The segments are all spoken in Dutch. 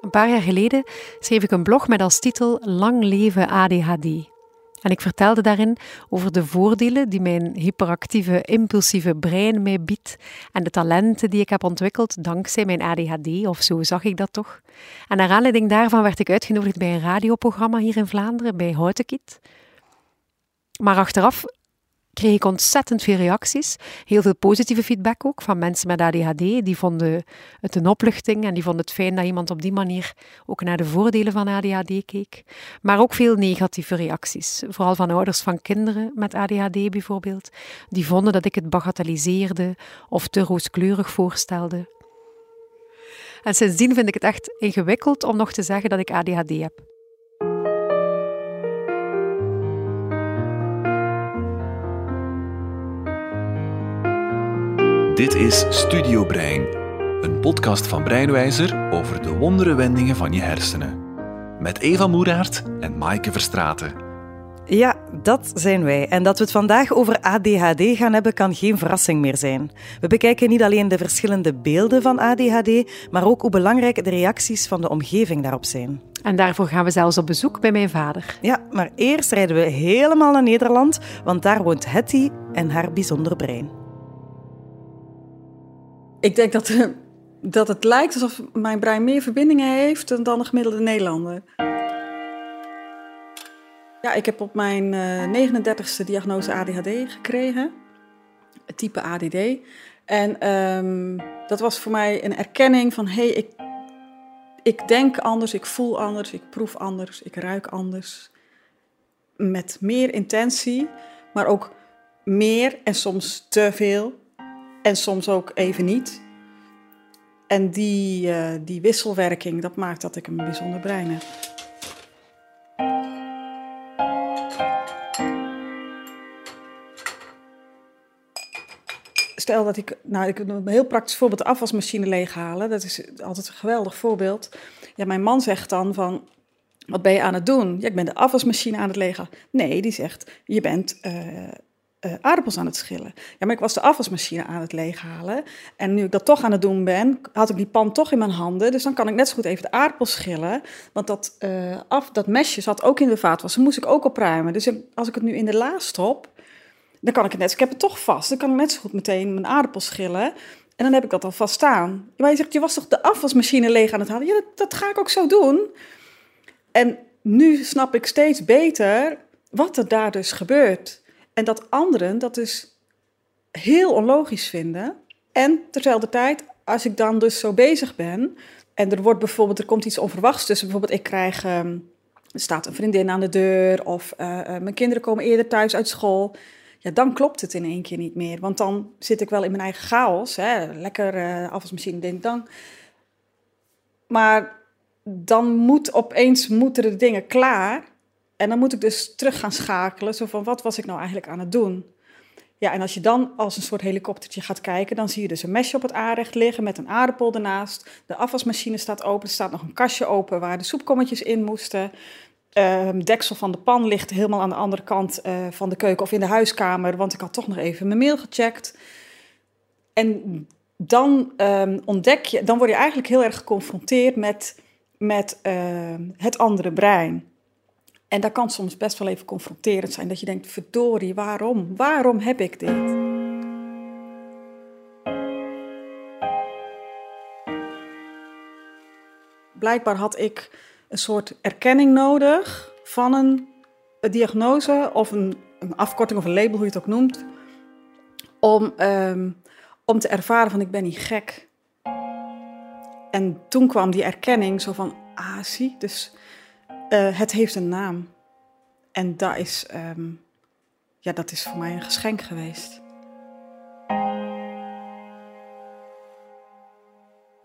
Een paar jaar geleden schreef ik een blog met als titel Lang leven ADHD. En ik vertelde daarin over de voordelen die mijn hyperactieve, impulsieve brein mij biedt en de talenten die ik heb ontwikkeld dankzij mijn ADHD, of zo zag ik dat toch. En naar aanleiding daarvan werd ik uitgenodigd bij een radioprogramma hier in Vlaanderen, bij Houtekiet. Maar achteraf kreeg ik ontzettend veel reacties. Heel veel positieve feedback ook van mensen met ADHD. Die vonden het een opluchting en die vonden het fijn dat iemand op die manier ook naar de voordelen van ADHD keek. Maar ook veel negatieve reacties. Vooral van ouders van kinderen met ADHD bijvoorbeeld. Die vonden dat ik het bagatelliseerde of te rooskleurig voorstelde. En sindsdien vind ik het echt ingewikkeld om nog te zeggen dat ik ADHD heb. Dit is Studio Brein, een podcast van Breinwijzer over de wondere wendingen van je hersenen. Met Eva Moeraert en Maaike Verstraten. Ja, dat zijn wij. En dat we het vandaag over ADHD gaan hebben, kan geen verrassing meer zijn. We bekijken niet alleen de verschillende beelden van ADHD, maar ook hoe belangrijk de reacties van de omgeving daarop zijn. En daarvoor gaan we zelfs op bezoek bij mijn vader. Ja, maar eerst rijden we helemaal naar Nederland, want daar woont Hetty en haar bijzonder brein. Ik denk dat, dat het lijkt alsof mijn brein meer verbindingen heeft dan een gemiddelde Nederlander. Ja, ik heb op mijn uh, 39ste diagnose ADHD gekregen, type ADD. En um, dat was voor mij een erkenning van, hé, hey, ik, ik denk anders, ik voel anders, ik proef anders, ik ruik anders. Met meer intentie, maar ook meer en soms te veel en soms ook even niet. En die, uh, die wisselwerking, dat maakt dat ik een bijzonder brein heb. Stel dat ik, nou ik een heel praktisch voorbeeld, de afwasmachine leeghalen. Dat is altijd een geweldig voorbeeld. Ja, mijn man zegt dan van, wat ben je aan het doen? Ja, ik ben de afwasmachine aan het leeghalen. Nee, die zegt, je bent uh, uh, aardappels aan het schillen. Ja, maar ik was de afwasmachine aan het leeghalen. En nu ik dat toch aan het doen ben, had ik die pan toch in mijn handen. Dus dan kan ik net zo goed even de aardappels schillen. Want dat, uh, af, dat mesje zat ook in de vaatwas. Dan moest ik ook opruimen. Dus als ik het nu in de la stop, dan kan ik het net... Ik heb het toch vast. Dan kan ik net zo goed meteen mijn aardappels schillen. En dan heb ik dat al vast staan. Maar je zegt, je was toch de afwasmachine leeg aan het halen? Ja, dat ga ik ook zo doen. En nu snap ik steeds beter wat er daar dus gebeurt. En dat anderen dat dus heel onlogisch vinden. En terzelfde tijd, als ik dan dus zo bezig ben en er wordt bijvoorbeeld, er komt iets onverwachts tussen. Bijvoorbeeld, ik krijg, um, er staat een vriendin aan de deur of uh, uh, mijn kinderen komen eerder thuis uit school. Ja, dan klopt het in één keer niet meer. Want dan zit ik wel in mijn eigen chaos. Hè? Lekker uh, afwasmachine, denk dan. Maar dan moet opeens moeten de dingen klaar. En dan moet ik dus terug gaan schakelen, zo van wat was ik nou eigenlijk aan het doen? Ja, en als je dan als een soort helikoptertje gaat kijken, dan zie je dus een mesje op het aanrecht liggen met een aardappel ernaast. De afwasmachine staat open, er staat nog een kastje open waar de soepkommetjes in moesten. Uh, deksel van de pan ligt helemaal aan de andere kant uh, van de keuken of in de huiskamer, want ik had toch nog even mijn mail gecheckt. En dan um, ontdek je, dan word je eigenlijk heel erg geconfronteerd met, met uh, het andere brein. En dat kan soms best wel even confronterend zijn. Dat je denkt, verdorie, waarom? Waarom heb ik dit? Blijkbaar had ik een soort erkenning nodig van een, diagnose of een, afkorting of een label, hoe je het ook noemt. Om, um, om te ervaren van ik ben niet gek. En toen kwam die erkenning zo van, ah zie, dus uh, het heeft een naam. En dat is, um, ja, dat is voor mij een geschenk geweest.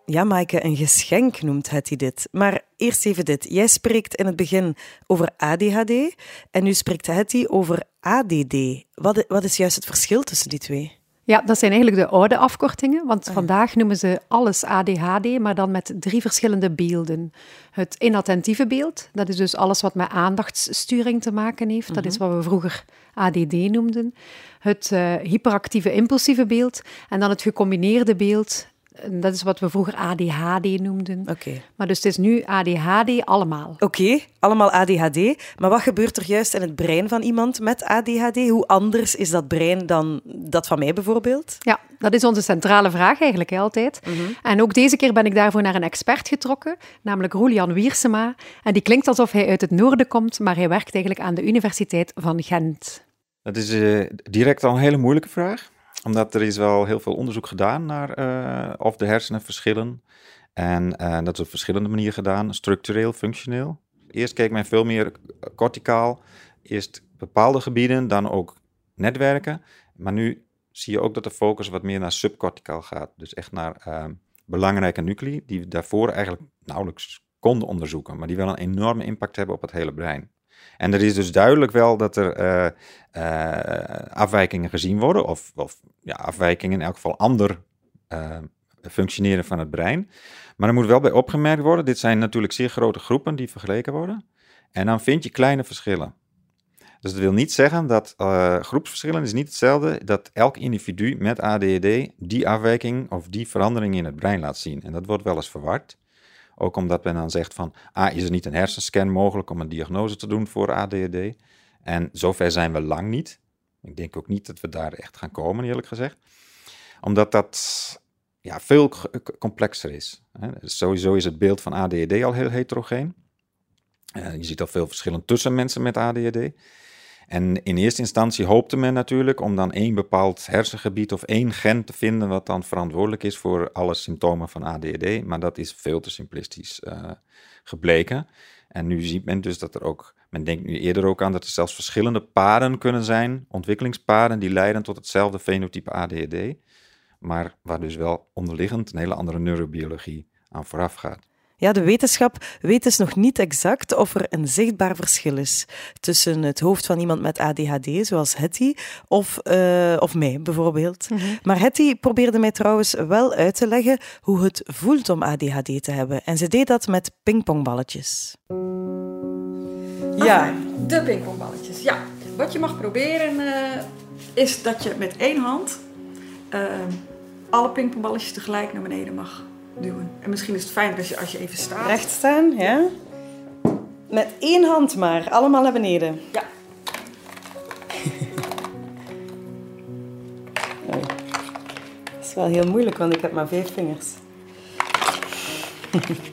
Ja, Maaike, een geschenk noemt Hetty dit. Maar eerst even dit. Jij spreekt in het begin over ADHD en nu spreekt Hetty over ADD. Wat, wat is juist het verschil tussen die twee? Ja, dat zijn eigenlijk de oude afkortingen, want ah, vandaag noemen ze alles ADHD, maar dan met drie verschillende beelden. Het inattentieve beeld, dat is dus alles wat met aandachtssturing te maken heeft. Mm -hmm. Dat is mhm. wat we vroeger ADD noemden. Het uh, hyperactieve impulsieve beeld en dan het gecombineerde beeld, Dat is wat we vroeger ADHD noemden. Oké. Maar dus het is nu ADHD allemaal. Oké, allemaal ADHD. Maar wat gebeurt er juist in het brein van iemand met ADHD? Hoe anders is dat brein dan dat van mij bijvoorbeeld? Ja, dat is onze centrale vraag eigenlijk hè, altijd. En ook deze keer ben ik daarvoor naar een expert getrokken, namelijk Roelian Wiersema. En die klinkt alsof hij uit het noorden komt, maar hij werkt eigenlijk aan de Universiteit van Gent. Dat is eh, direct al een hele moeilijke vraag. Omdat er is wel heel veel onderzoek gedaan naar eh, of de hersenen verschillen. En eh, dat is op verschillende manieren gedaan, structureel, functioneel. Eerst keek men veel meer corticaal. Eerst bepaalde gebieden, dan ook netwerken. Maar nu zie je ook dat de focus wat meer naar subcorticaal gaat. Dus echt naar eh, belangrijke nuclei, die we daarvoor eigenlijk nauwelijks konden onderzoeken. Maar die wel een enorme impact hebben op het hele brein. En er is dus duidelijk wel dat er eh, eh, afwijkingen gezien worden, of, of ja, afwijkingen in elk geval ander eh, functioneren van het brein. Maar er moet wel bij opgemerkt worden, dit zijn natuurlijk zeer grote groepen die vergeleken worden. En dan vind je kleine verschillen. Dus dat wil niet zeggen dat groepsverschillen is niet hetzelfde dat elk individu met ADHD die afwijking of die verandering in het brein laat zien. En dat wordt wel eens verward. Ook omdat men dan zegt van, ah, is er niet een hersenscan mogelijk om een diagnose te doen voor ADHD? En zover zijn we lang niet. Ik denk ook niet dat we daar echt gaan komen, eerlijk gezegd. Omdat dat ja, veel complexer is. Sowieso is het beeld van ADHD al heel heterogeen. Eh, je ziet al veel verschillen tussen mensen met ADHD. En in eerste instantie hoopte men natuurlijk om dan één bepaald hersengebied of één gen te vinden wat dan verantwoordelijk is voor alle symptomen van ADHD. Maar dat is veel te simplistisch eh, gebleken. En nu ziet men dus dat er ook, men denkt nu eerder ook aan dat er zelfs verschillende paden kunnen zijn, ontwikkelingspaden die leiden tot hetzelfde fenotype ADHD. Maar waar dus wel onderliggend een hele andere neurobiologie aan vooraf gaat. Ja, de wetenschap weet dus nog niet exact of er een zichtbaar verschil is tussen het hoofd van iemand met ADHD, zoals Hetty, of, eh, of mij bijvoorbeeld. Maar Hetty probeerde mij trouwens wel uit te leggen hoe het voelt om ADHD te hebben. En ze deed dat met pingpongballetjes. Ja, de pingpongballetjes. Ja, wat je mag proberen eh, is dat je met één hand eh, alle pingpongballetjes tegelijk naar beneden mag duwen. En misschien is het fijn als je, als je even staat. Recht staan, ja. Met één hand maar, allemaal naar beneden. Ja. Dat is wel heel moeilijk, want ik heb maar vijf vingers.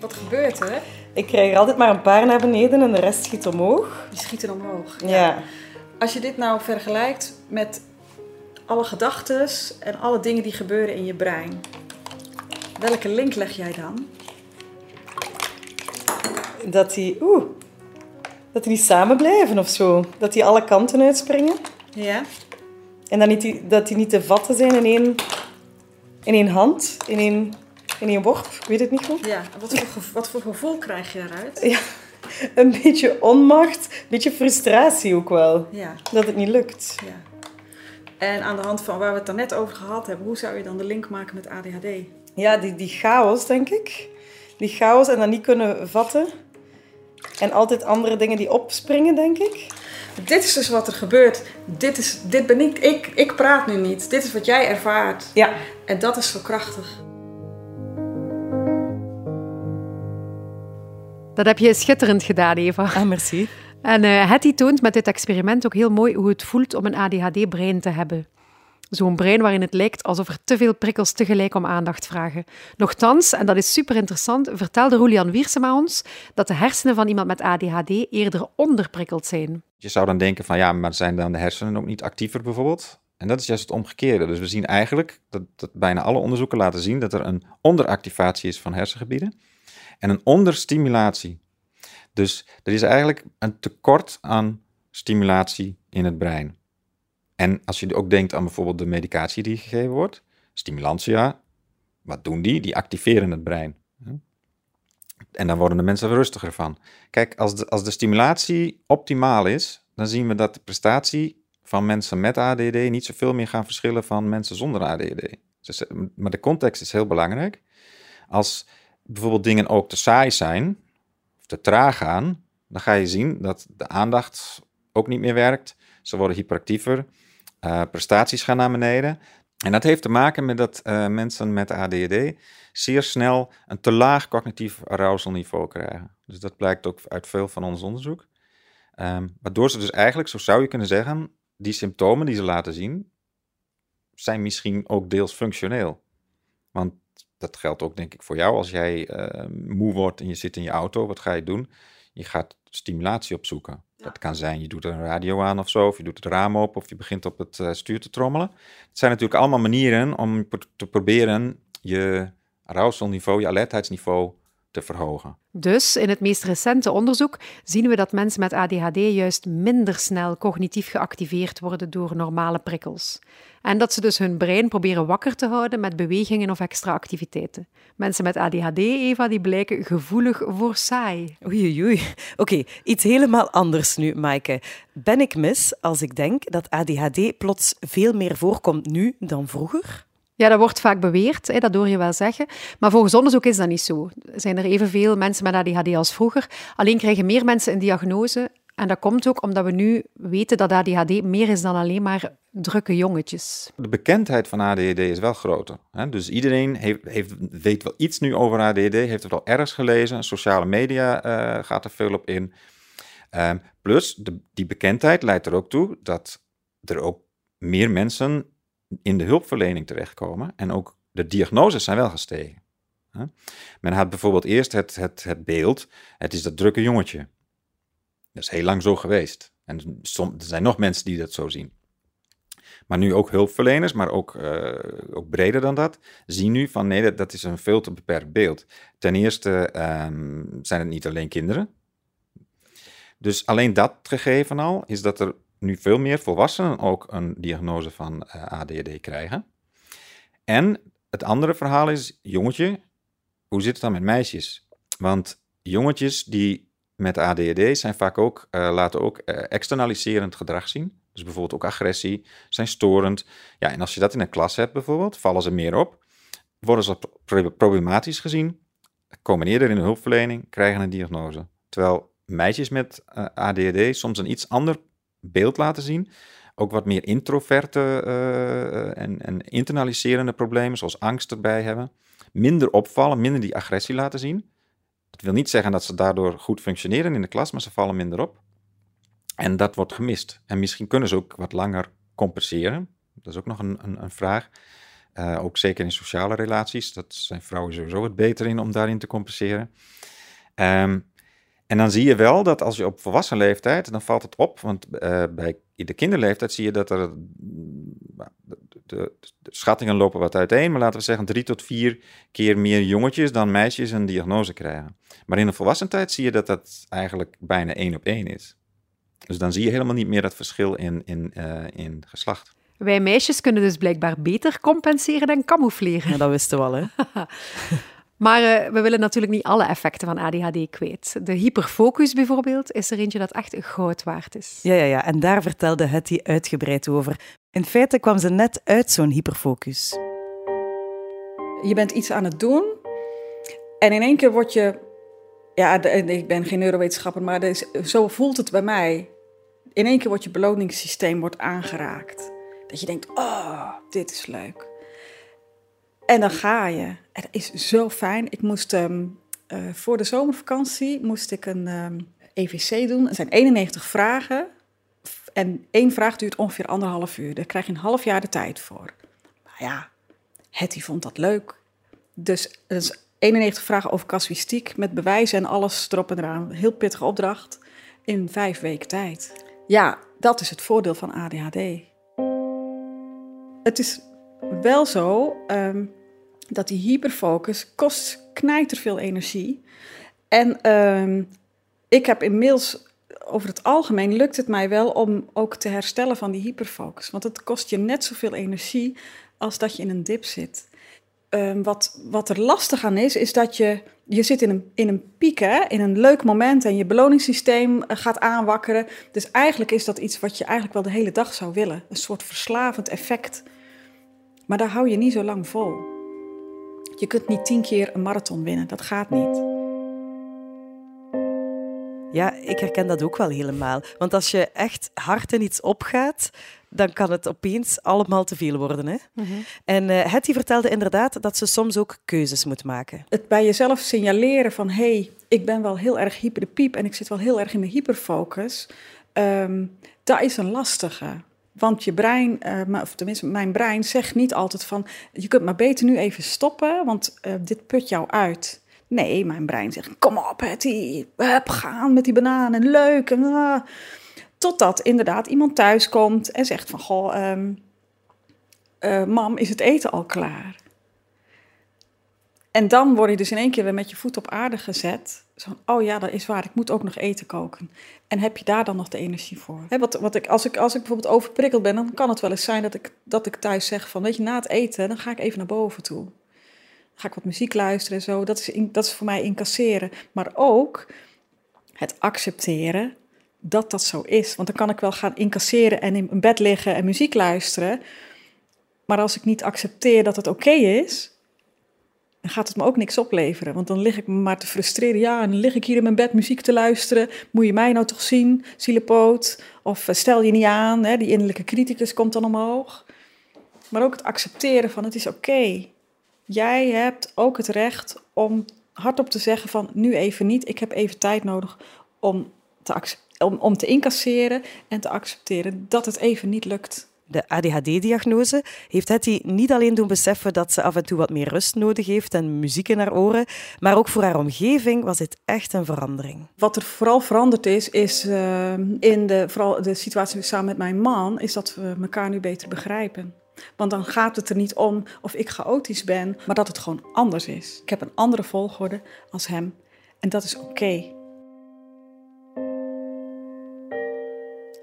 Wat gebeurt er? Ik krijg er altijd maar een paar naar beneden en de rest schiet omhoog. Die schieten omhoog. Ja. Als je dit nou vergelijkt met alle gedachten en alle dingen die gebeuren in je brein. Welke link leg jij dan? Dat die, oeh, dat die niet samen blijven of zo. Dat die alle kanten uitspringen. Ja? En dan niet die, dat die niet te vatten zijn in één, in één hand, in één, in één worp. Ik weet het niet goed. Ja. Wat voor, wat voor gevoel krijg je eruit? Ja, een beetje onmacht, een beetje frustratie ook wel. Ja. Dat het niet lukt. ja. En aan de hand van waar we het dan net over gehad hebben, hoe zou je dan de link maken met ADHD? Ja, die, die chaos, denk ik. Die chaos en dan niet kunnen vatten. En altijd andere dingen die opspringen, denk ik. Dit is dus wat er gebeurt. Dit, is, dit ben ik. ik. Ik praat nu niet. Dit is wat jij ervaart. Ja. En dat is zo krachtig. Dat heb je schitterend gedaan, Eva. Ah, merci. En eh Hetty toont met dit experiment ook heel mooi hoe het voelt om een ADHD-brein te hebben. Zo'n brein waarin het lijkt alsof er te veel prikkels tegelijk om aandacht vragen. Nochtans, en dat is super interessant, vertelde Roelian Wiersema ons dat de hersenen van iemand met ADHD eerder onderprikkeld zijn. Je zou dan denken van ja, maar zijn dan de hersenen ook niet actiever bijvoorbeeld? En dat is juist het omgekeerde. Dus we zien eigenlijk dat, dat bijna alle onderzoeken laten zien dat er een onderactivatie is van hersengebieden en een onderstimulatie. Dus er is eigenlijk een tekort aan stimulatie in het brein. En als je ook denkt aan bijvoorbeeld de medicatie die gegeven wordt, stimulantia, wat doen die? Die activeren het brein. En dan worden de mensen er rustiger van. Kijk, als de, als de stimulatie optimaal is, dan zien we dat de prestatie van mensen met ADD niet zoveel meer gaan verschillen van mensen zonder ADD. Dus, eh, maar de context is heel belangrijk. Als bijvoorbeeld dingen ook te saai zijn, te traag gaan, dan ga je zien dat de aandacht ook niet meer werkt. Ze worden hyperactiever. Uh, prestaties gaan naar beneden. En dat heeft te maken met dat uh, mensen met ADHD zeer snel een te laag cognitief arousal niveau krijgen. Dus dat blijkt ook uit veel van ons onderzoek. Um, waardoor ze dus eigenlijk, zo zou je kunnen zeggen, die symptomen die ze laten zien, zijn misschien ook deels functioneel. Want dat geldt ook denk ik voor jou. Als jij uh, moe wordt en je zit in je auto, wat ga je doen? Je gaat stimulatie opzoeken. Dat kan zijn, je doet een radio aan of zo, of je doet het raam open, of je begint op het uh, stuur te trommelen. Het zijn natuurlijk allemaal manieren om te proberen je arousalniveau, je alertheidsniveau te verhogen. Dus in het meest recente onderzoek zien we dat mensen met ADHD juist minder snel cognitief geactiveerd worden door normale prikkels. En dat ze dus hun brein proberen wakker te houden met bewegingen of extra activiteiten. Mensen met ADHD, Eva, die blijken gevoelig voor saai. Oei, oei. Oké, iets helemaal anders nu, Maaike. Ben ik mis als ik denk dat ADHD plots veel meer voorkomt nu dan vroeger? Ja, dat wordt vaak beweerd, hè, dat hoor je wel zeggen. Maar volgens onderzoek is dat niet zo. Zijn er evenveel mensen met ADHD als vroeger. Alleen krijgen meer mensen een diagnose. En dat komt ook omdat we nu weten dat ADHD meer is dan alleen maar drukke jongetjes. De bekendheid van ADHD is wel groter. Hè? Dus iedereen heeft, heeft, weet wel iets nu over ADHD, heeft het al ergens gelezen. Sociale media uh, gaat er veel op in. Um, plus, die bekendheid leidt er ook toe dat er ook meer mensen in de hulpverlening terechtkomen en ook de diagnoses zijn wel gestegen. Men had bijvoorbeeld eerst het, het, het beeld, het is dat drukke jongetje. Dat is heel lang zo geweest. En er zijn nog mensen die dat zo zien. Maar nu ook hulpverleners, maar ook, uh, ook breder dan dat, zien nu van nee, dat, dat is een veel te beperkt beeld. Ten eerste um, zijn het niet alleen kinderen. Dus alleen dat gegeven al, is dat er nu veel meer volwassenen ook een diagnose van uh, eh, ADHD krijgen. En het andere verhaal is, jongetje, hoe zit het dan met meisjes? Want jongetjes die met ADHD zijn vaak ook, uh, laten ook uh, externaliserend gedrag zien. Dus bijvoorbeeld ook agressie, zijn storend. Ja, en als je dat in een klas hebt bijvoorbeeld, vallen ze meer op. Worden ze problematisch gezien, komen eerder in de hulpverlening, krijgen een diagnose. Terwijl meisjes met ADHD soms een iets ander beeld laten zien. Ook wat meer introverte uh, en, en, internaliserende problemen, zoals angst erbij hebben. Minder opvallen, minder die agressie laten zien. Dat wil niet zeggen dat ze daardoor goed functioneren in de klas, maar ze vallen minder op. En dat wordt gemist. En misschien kunnen ze ook wat langer compenseren. Dat is ook nog een, een, een vraag. Uh, ook zeker in sociale relaties. Dat zijn vrouwen sowieso wat beter in om daarin te compenseren. Um, en dan zie je wel dat als je op volwassen leeftijd, dan valt het op, want uh, bij de kinderleeftijd zie je dat er, de, de, de, schattingen lopen wat uiteen, maar laten we zeggen drie tot vier keer meer jongetjes dan meisjes een diagnose krijgen. Maar in de volwassen tijd zie je dat dat eigenlijk bijna één op één is. Dus dan zie je helemaal niet meer dat verschil in, in, uh, in geslacht. Wij meisjes kunnen dus blijkbaar beter compenseren dan camoufleren. Ja, dat wisten we al, hè? Maar uh, we willen natuurlijk niet alle effecten van ADHD kwijt. De hyperfocus bijvoorbeeld is er eentje dat echt goud waard is. Ja, ja, ja. En daar vertelde Hetty uitgebreid over. In feite kwam ze net uit zo'n hyperfocus. Je bent iets aan het doen en in één keer word je... Ja, ik ben geen neurowetenschapper, maar is, zo voelt het bij mij. In één keer wordt je beloningssysteem wordt aangeraakt. Dat je denkt, oh, dit is leuk. En dan ga je. Dat is zo fijn. Ik moest um, uh, voor de zomervakantie moest ik een EVC doen. Er zijn 91 vragen. En één vraag duurt ongeveer anderhalf uur. Daar krijg je een half jaar de tijd voor. Maar ja, Hetty vond dat leuk. Dus, dus 91 vragen over casuïstiek met bewijzen en alles erop en eraan. Heel pittige opdracht in vijf weken tijd. Ja, dat is het voordeel van ADHD. Het is wel zo, um, dat die hyperfocus kost knijter veel energie. En uh, ik heb inmiddels, over het algemeen lukt het mij wel om ook te herstellen van die hyperfocus. Want het kost je net zoveel energie als dat je in een dip zit. Uh, wat, wat er lastig aan is, is dat je, je zit in een, in een piek, hè, in een leuk moment en je beloningssysteem eh, gaat aanwakkeren. Dus eigenlijk is dat iets wat je eigenlijk wel de hele dag zou willen. Een soort verslavend effect. Maar daar hou je niet zo lang vol. Je kunt niet tien keer een marathon winnen, dat gaat niet. Ja, ik herken dat ook wel helemaal. Want als je echt hard in iets opgaat, dan kan het opeens allemaal te veel worden. Hè? En uh, Hetty vertelde inderdaad dat ze soms ook keuzes moet maken. Het bij jezelf signaleren van, hé, hey, ik ben wel heel erg hyper de piep en ik zit wel heel erg in mijn hyperfocus, um, dat is een lastige. Want je brein, uh, of tenminste mijn brein, zegt niet altijd van... je kunt maar beter nu even stoppen, want uh, dit put jou uit. Nee, mijn brein zegt, kom op Hetty, hup, gaan met die bananen, leuk. En, uh. Totdat inderdaad iemand thuis komt en zegt van... Goh, um, mam, is het eten al klaar? En dan word je dus in één keer weer met je voet op aarde gezet. Zo, oh ja, dat is waar, ik moet ook nog eten koken. En heb je daar dan nog de energie voor? wat, wat ik, als, ik, als ik bijvoorbeeld overprikkeld ben, dan kan het wel eens zijn dat ik, dat ik thuis zeg van, weet je, na het eten, dan ga ik even naar boven toe. Ga ik wat muziek luisteren en zo. Dat is, dat is voor mij incasseren. Maar ook het accepteren dat dat zo is. Want dan kan ik wel gaan incasseren en in bed liggen en muziek luisteren. Maar als ik niet accepteer dat het oké is, dan gaat het me ook niks opleveren. Want dan lig ik me maar te frustreren. Ja, en dan lig ik hier in mijn bed muziek te luisteren. Moet je mij nou toch zien, zielepoot? Of eh, stel je niet aan, hè? die innerlijke criticus komt dan omhoog. Maar ook het accepteren van het is oké. Jij hebt ook het recht om hardop te zeggen van nu even niet. Ik heb even tijd nodig om te, om, om te incasseren en te accepteren dat het even niet lukt de ADHD-diagnose, heeft Hetty niet alleen doen beseffen dat ze af en toe wat meer rust nodig heeft en muziek in haar oren, maar ook voor haar omgeving was dit echt een verandering. Wat er vooral veranderd is, is uh, in de, vooral de situatie samen met mijn man, is dat we elkaar nu beter begrijpen. Want dan gaat het er niet om of ik chaotisch ben, maar dat het gewoon anders is. Ik heb een andere volgorde als hem en dat is oké.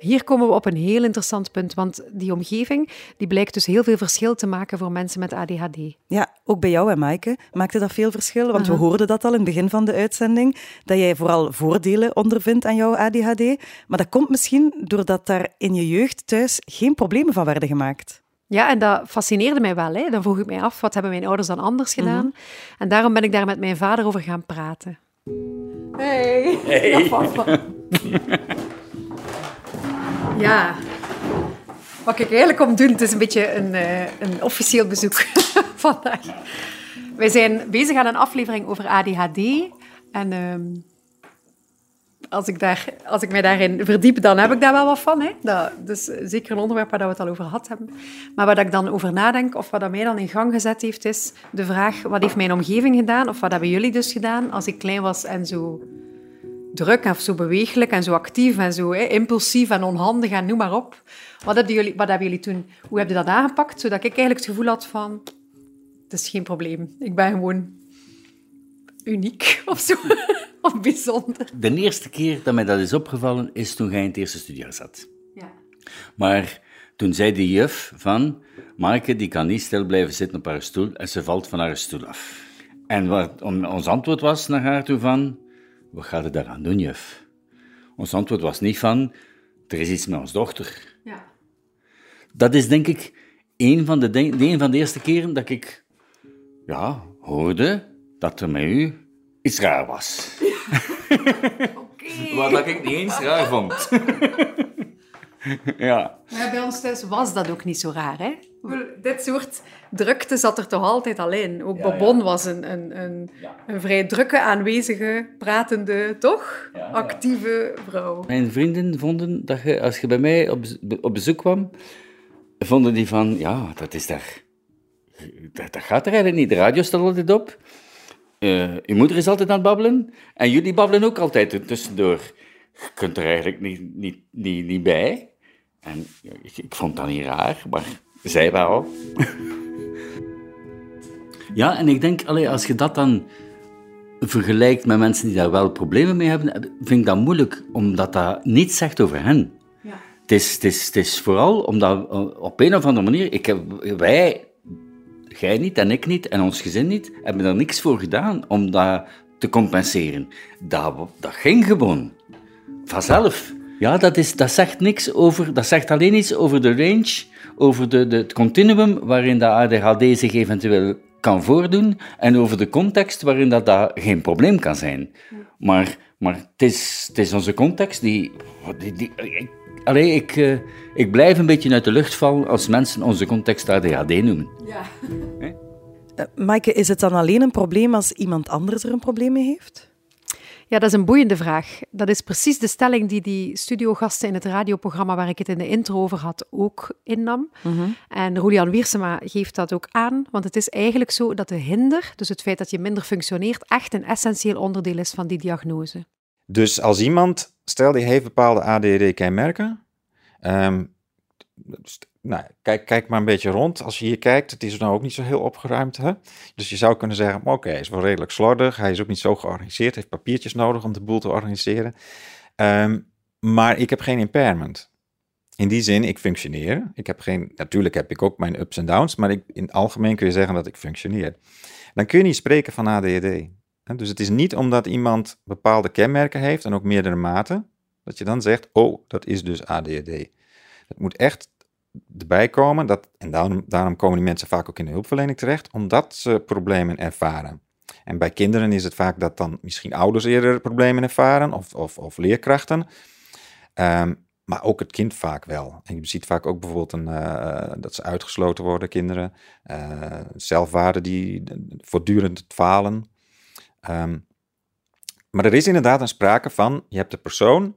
Hier komen we op een heel interessant punt, want die omgeving die blijkt dus heel veel verschil te maken voor mensen met ADHD. Ja, ook bij jou en Maaike maakte dat veel verschil, want we hoorden dat al in het begin van de uitzending, dat jij vooral voordelen ondervindt aan jouw ADHD. Maar dat komt misschien doordat daar in je jeugd thuis geen problemen van werden gemaakt. Ja, en dat fascineerde mij wel. Hè. Dan vroeg ik mij af, wat hebben mijn ouders dan anders mhm. gedaan? En daarom ben ik daar met mijn vader over gaan praten. Hey. hey. Ja. Wat ik eigenlijk kom doen, het is een beetje een, uh, een officieel bezoek vandaag. Wij zijn bezig aan een aflevering over ADHD. En uh, als, ik daar, als ik mij daarin verdiep, dan heb ik daar wel wat van. Hè? Dat, dus zeker een onderwerp waar we het al over gehad hebben. Maar wat ik dan over nadenk, of wat dat mij dan in gang gezet heeft, is de vraag, wat heeft mijn omgeving gedaan? Of wat hebben jullie dus gedaan als ik klein was en zo druk en zo bewegelijk en zo actief en zo hè, impulsief en onhandig en noem maar op. Wat hebben, jullie, wat hebben jullie toen, hoe hebben jullie dat aangepakt? Zodat ik eigenlijk het gevoel had van, het is geen probleem. Ik ben gewoon uniek of zo. of bijzonder. De eerste keer dat mij dat is opgevallen, is toen jij in het eerste studiejaar zat. Ja. Maar toen zei de juf van, Marke, die kan niet stil blijven zitten op haar stoel en ze valt van haar stoel af. En wat ons antwoord was naar haar toe van, wat gaat het daaraan doen, juf? Ons antwoord was niet van, er is iets met ons dochter. Ja. Dat is denk ik een van de, een van de eerste keren dat ik ja, hoorde dat er met u iets raar was. Okay. Wat ik niet eens raar vond. ja. Maar bij ons thuis was dat ook niet zo raar, hè? Dit soort drukte zat er toch altijd al in. Ook Bobon was een, een, een, een, vrij drukke, aanwezige, pratende, toch? Actieve vrouw. Mijn vrienden vonden dat je, als je bij mij op, op bezoek kwam, vonden die van, ja, dat is daar... Dat, dat gaat er eigenlijk niet. De radio staat altijd op. Uh, uw moeder is altijd aan het babbelen. En jullie babbelen ook altijd tussendoor. Je kunt er eigenlijk niet, niet, niet, niet bij. En ik, ik vond dat niet raar, maar zij wel. ja, en ik denk, allee, als je dat dan vergelijkt met mensen die daar wel problemen mee hebben, vind ik dat moeilijk, omdat dat niets zegt over hen. Ja. Het, is, het, is, het is vooral omdat op een of andere manier, ik heb, wij, jij niet en ik niet en ons gezin niet, hebben er niks voor gedaan om dat te compenseren. Dat, dat ging gewoon. Vanzelf. Ja, dat, is, dat zegt niks over, dat zegt alleen iets over de range, over de, de, het continuum waarin de ADHD zich eventueel kan voordoen en over de context waarin dat, dat geen probleem kan zijn. Maar, maar het, is, het is onze context die, die, die allee, ik, uh, ik blijf een beetje uit de lucht vallen als mensen onze context ADHD noemen. Ja. Uh, Maaike, is het dan alleen een probleem als iemand anders er een probleem mee heeft? Ja, dat is een boeiende vraag. Dat is precies de stelling die die studiogasten in het radioprogramma waar ik het in de intro over had ook innam. Mm En Julian Wiersema geeft dat ook aan, want het is eigenlijk zo dat de hinder, dus het feit dat je minder functioneert, echt een essentieel onderdeel is van die diagnose. Dus als iemand, stel die heeft bepaalde ADD-kenmerken, um, nou, kijk, kijk maar een beetje rond. Als je hier kijkt, het is nou ook niet zo heel opgeruimd. Hè? Dus je zou kunnen zeggen, oké, hij is wel redelijk slordig. Hij is ook niet zo georganiseerd. heeft papiertjes nodig om de boel te organiseren. Ehm, maar ik heb geen impairment. In die zin, ik functioneer. Ik heb geen, natuurlijk heb ik ook mijn ups en downs, maar ik, in het algemeen kun je zeggen dat ik functioneer. Dan kun je niet spreken van ADHD. Dus het is niet omdat iemand bepaalde kenmerken heeft en ook meerdere maten, dat je dan zegt, oh, dat is dus ADHD. Het moet echt erbij komen, dat, en daarom, daarom komen die mensen vaak ook in de hulpverlening terecht, omdat ze problemen ervaren. En bij kinderen is het vaak dat dan misschien ouders eerder problemen ervaren of, of, of leerkrachten. Ehm, maar ook het kind vaak wel. En je ziet vaak ook bijvoorbeeld een, uh, dat ze uitgesloten worden, kinderen. Uh, zelfwaarde die voortdurend falen. Um, maar er is inderdaad een sprake van, je hebt de persoon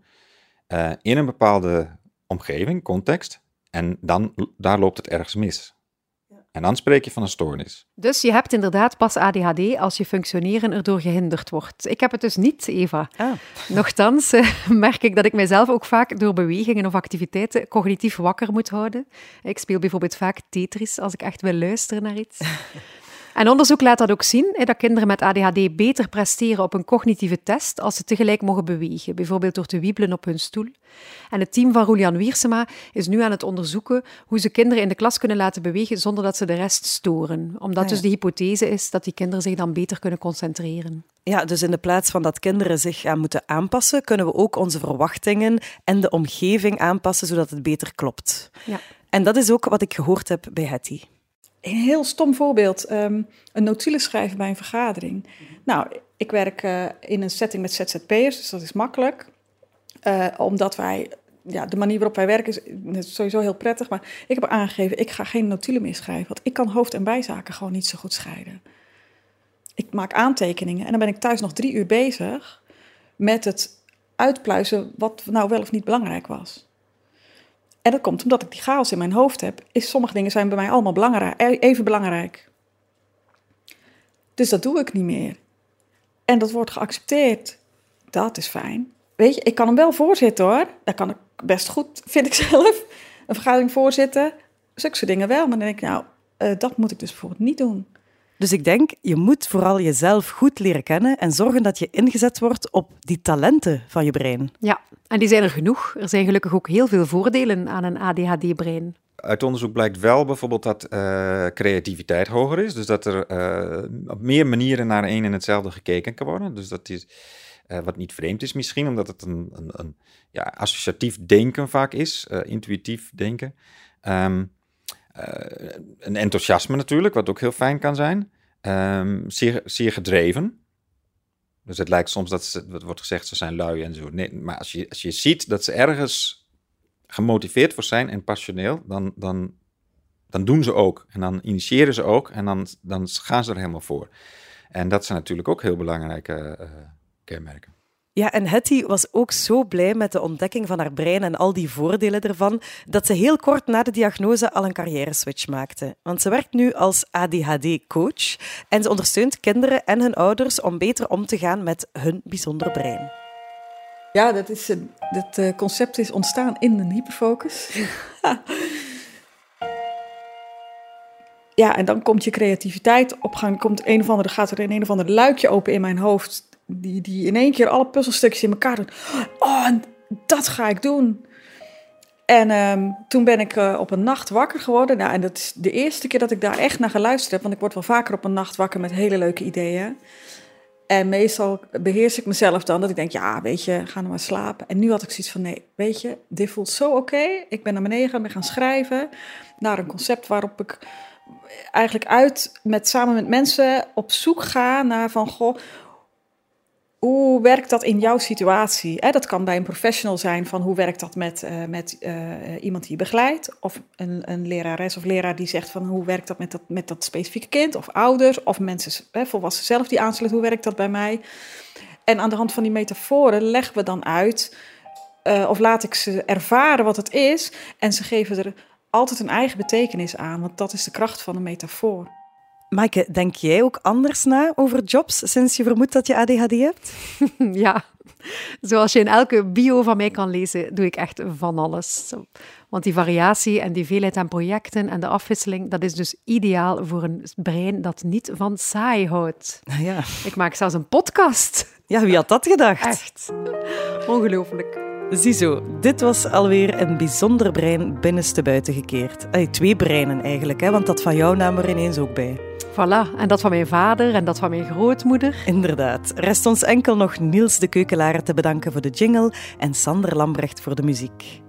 in een bepaalde omgeving, context, en dan, daar loopt het ergens mis. En dan spreek je van een stoornis. Dus je hebt inderdaad pas ADHD als je functioneren erdoor gehinderd wordt. Ik heb het dus niet, Eva. Ah. Nochtans uh, merk ik dat ik mijzelf ook vaak door bewegingen of activiteiten cognitief wakker moet houden. Ik speel bijvoorbeeld vaak Tetris als ik echt wil luisteren naar iets. En onderzoek laat dat ook zien, hè, dat kinderen met ADHD beter presteren op een cognitieve test als ze tegelijk mogen bewegen, bijvoorbeeld door te wiebelen op hun stoel. En het team van Julian Wiersema is nu aan het onderzoeken hoe ze kinderen in de klas kunnen laten bewegen zonder dat ze de rest storen. Omdat ah, dus de hypothese is dat die kinderen zich dan beter kunnen concentreren. Ja, dus in de plaats van dat kinderen zich aan moeten aanpassen, kunnen we ook onze verwachtingen en de omgeving aanpassen zodat het beter klopt. Ja. En dat is ook wat ik gehoord heb bij Hetty. Een heel stom voorbeeld. Um, een notulen schrijven bij een vergadering. Nou, ik werk uh, in een setting met ZZP'ers, dus dat is makkelijk. Uh, omdat wij, ja, de manier waarop wij werken is, sowieso heel prettig. Maar ik heb aangegeven, ik ga geen notulen meer schrijven. Want ik kan hoofd- en bijzaken gewoon niet zo goed scheiden. Ik maak aantekeningen en dan ben ik thuis nog drie uur bezig met het uitpluizen wat nou wel of niet belangrijk was. En dat komt omdat ik die chaos in mijn hoofd heb. Is sommige dingen zijn bij mij allemaal e-, even belangrijk. Dus dat doe ik niet meer. En dat wordt geaccepteerd. Dat is fijn. Weet je, ik kan hem wel voorzitten hoor. Dat kan ik best goed, vind ik zelf. Een vergadering voorzitten. Zulke dingen wel. Maar dan denk ik, nou, uh, dat moet ik dus bijvoorbeeld niet doen. Dus ik denk, je moet vooral jezelf goed leren kennen en zorgen dat je ingezet wordt op die talenten van je brein. Ja, en die zijn er genoeg. Er zijn gelukkig ook heel veel voordelen aan een ADHD-brein. Uit onderzoek blijkt wel bijvoorbeeld dat uh, creativiteit hoger is. Dus dat er uh, op meer manieren naar één en hetzelfde gekeken kan worden. Dus dat is uh, wat niet vreemd is misschien, omdat het een, een, een ja, associatief denken vaak is, intuïtief denken. Um, een enthousiasme natuurlijk, wat ook heel fijn kan zijn. Um, zeer, zeer gedreven. Dus het lijkt soms dat ze, wordt gezegd, ze zijn lui en zo. Nee, maar als je, als je ziet dat ze ergens gemotiveerd voor zijn en passioneel, dan, dan, dan doen ze ook. En dan initiëren ze ook en dan, dan gaan ze er helemaal voor. En dat zijn natuurlijk ook heel belangrijke uh, kenmerken. Ja, en Hetty was ook zo blij met de ontdekking van haar brein en al die voordelen ervan, dat ze heel kort na de diagnose al een carrière-switch maakte. Want ze werkt nu als ADHD-coach en ze ondersteunt kinderen en hun ouders om beter om te gaan met hun bijzondere brein. Ja, dat, is, dat eh, concept is ontstaan in een hyperfocus. ja, en dan komt je creativiteit op gang. Komt een of andere, gaat er een, een of ander luikje open in mijn hoofd die, die in één keer alle puzzelstukjes in elkaar doet. Oh, dat ga ik doen. En um, toen ben ik uh, op een nacht wakker geworden. Nou, en dat is de eerste keer dat ik daar echt naar geluisterd heb. Want ik word wel vaker op een nacht wakker met hele leuke ideeën. En meestal beheers ik mezelf dan dat ik denk, ja, weet je, ga nou maar slapen. En nu had ik zoiets van, nee, weet je, dit voelt zo oké. Ik ben naar beneden gaan, ben gaan schrijven naar een concept waarop ik eigenlijk uit met samen met mensen op zoek ga naar van, goh, hoe werkt dat in jouw situatie? Dat kan bij een professional zijn van hoe werkt dat met, uh, met uh, iemand die je begeleidt. Of een, een lerares of leraar die zegt van hoe werkt dat met dat, met dat specifieke kind. Of ouders of mensen, hè, volwassenen zelf die aansluiten, hoe werkt dat bij mij? En aan de hand van die metaforen leggen we dan uit, uh, of laat ik ze ervaren wat het is. En ze geven er altijd een eigen betekenis aan, want dat is de kracht van een metafoor. Maaike, denk jij ook anders na over jobs sinds je vermoedt dat je ADHD hebt? ja, zoals je in elke bio van mij kan lezen, doe ik echt van alles. Want die variatie en die veelheid aan projecten en de afwisseling, dat is dus ideaal voor een brein dat niet van saai houdt. Ja. Ik maak zelfs een podcast. Ja, wie had dat gedacht? Echt. Ongelooflijk. Ziezo, dit was alweer een bijzonder brein binnenste buiten gekeerd. Twee breinen eigenlijk, hè, want dat van jou nam er ineens ook bij. Voilà, en dat van mijn vader en dat van mijn grootmoeder. Inderdaad. Rest ons enkel nog Niels de Keukelare te bedanken voor de jingle en Sander Lambrecht voor de muziek.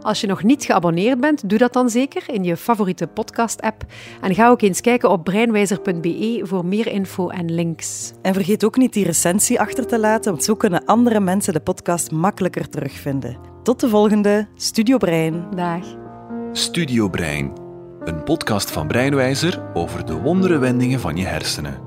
Als je nog niet geabonneerd bent, doe dat dan zeker in je favoriete podcast-app. En ga ook eens kijken op breinwijzer.be voor meer info en links. En vergeet ook niet die recensie achter te laten, want zo kunnen andere mensen de podcast makkelijker terugvinden. Tot de volgende Studio Brein. Dag. Studio Brein, een podcast van Breinwijzer over de wondere wendingen van je hersenen.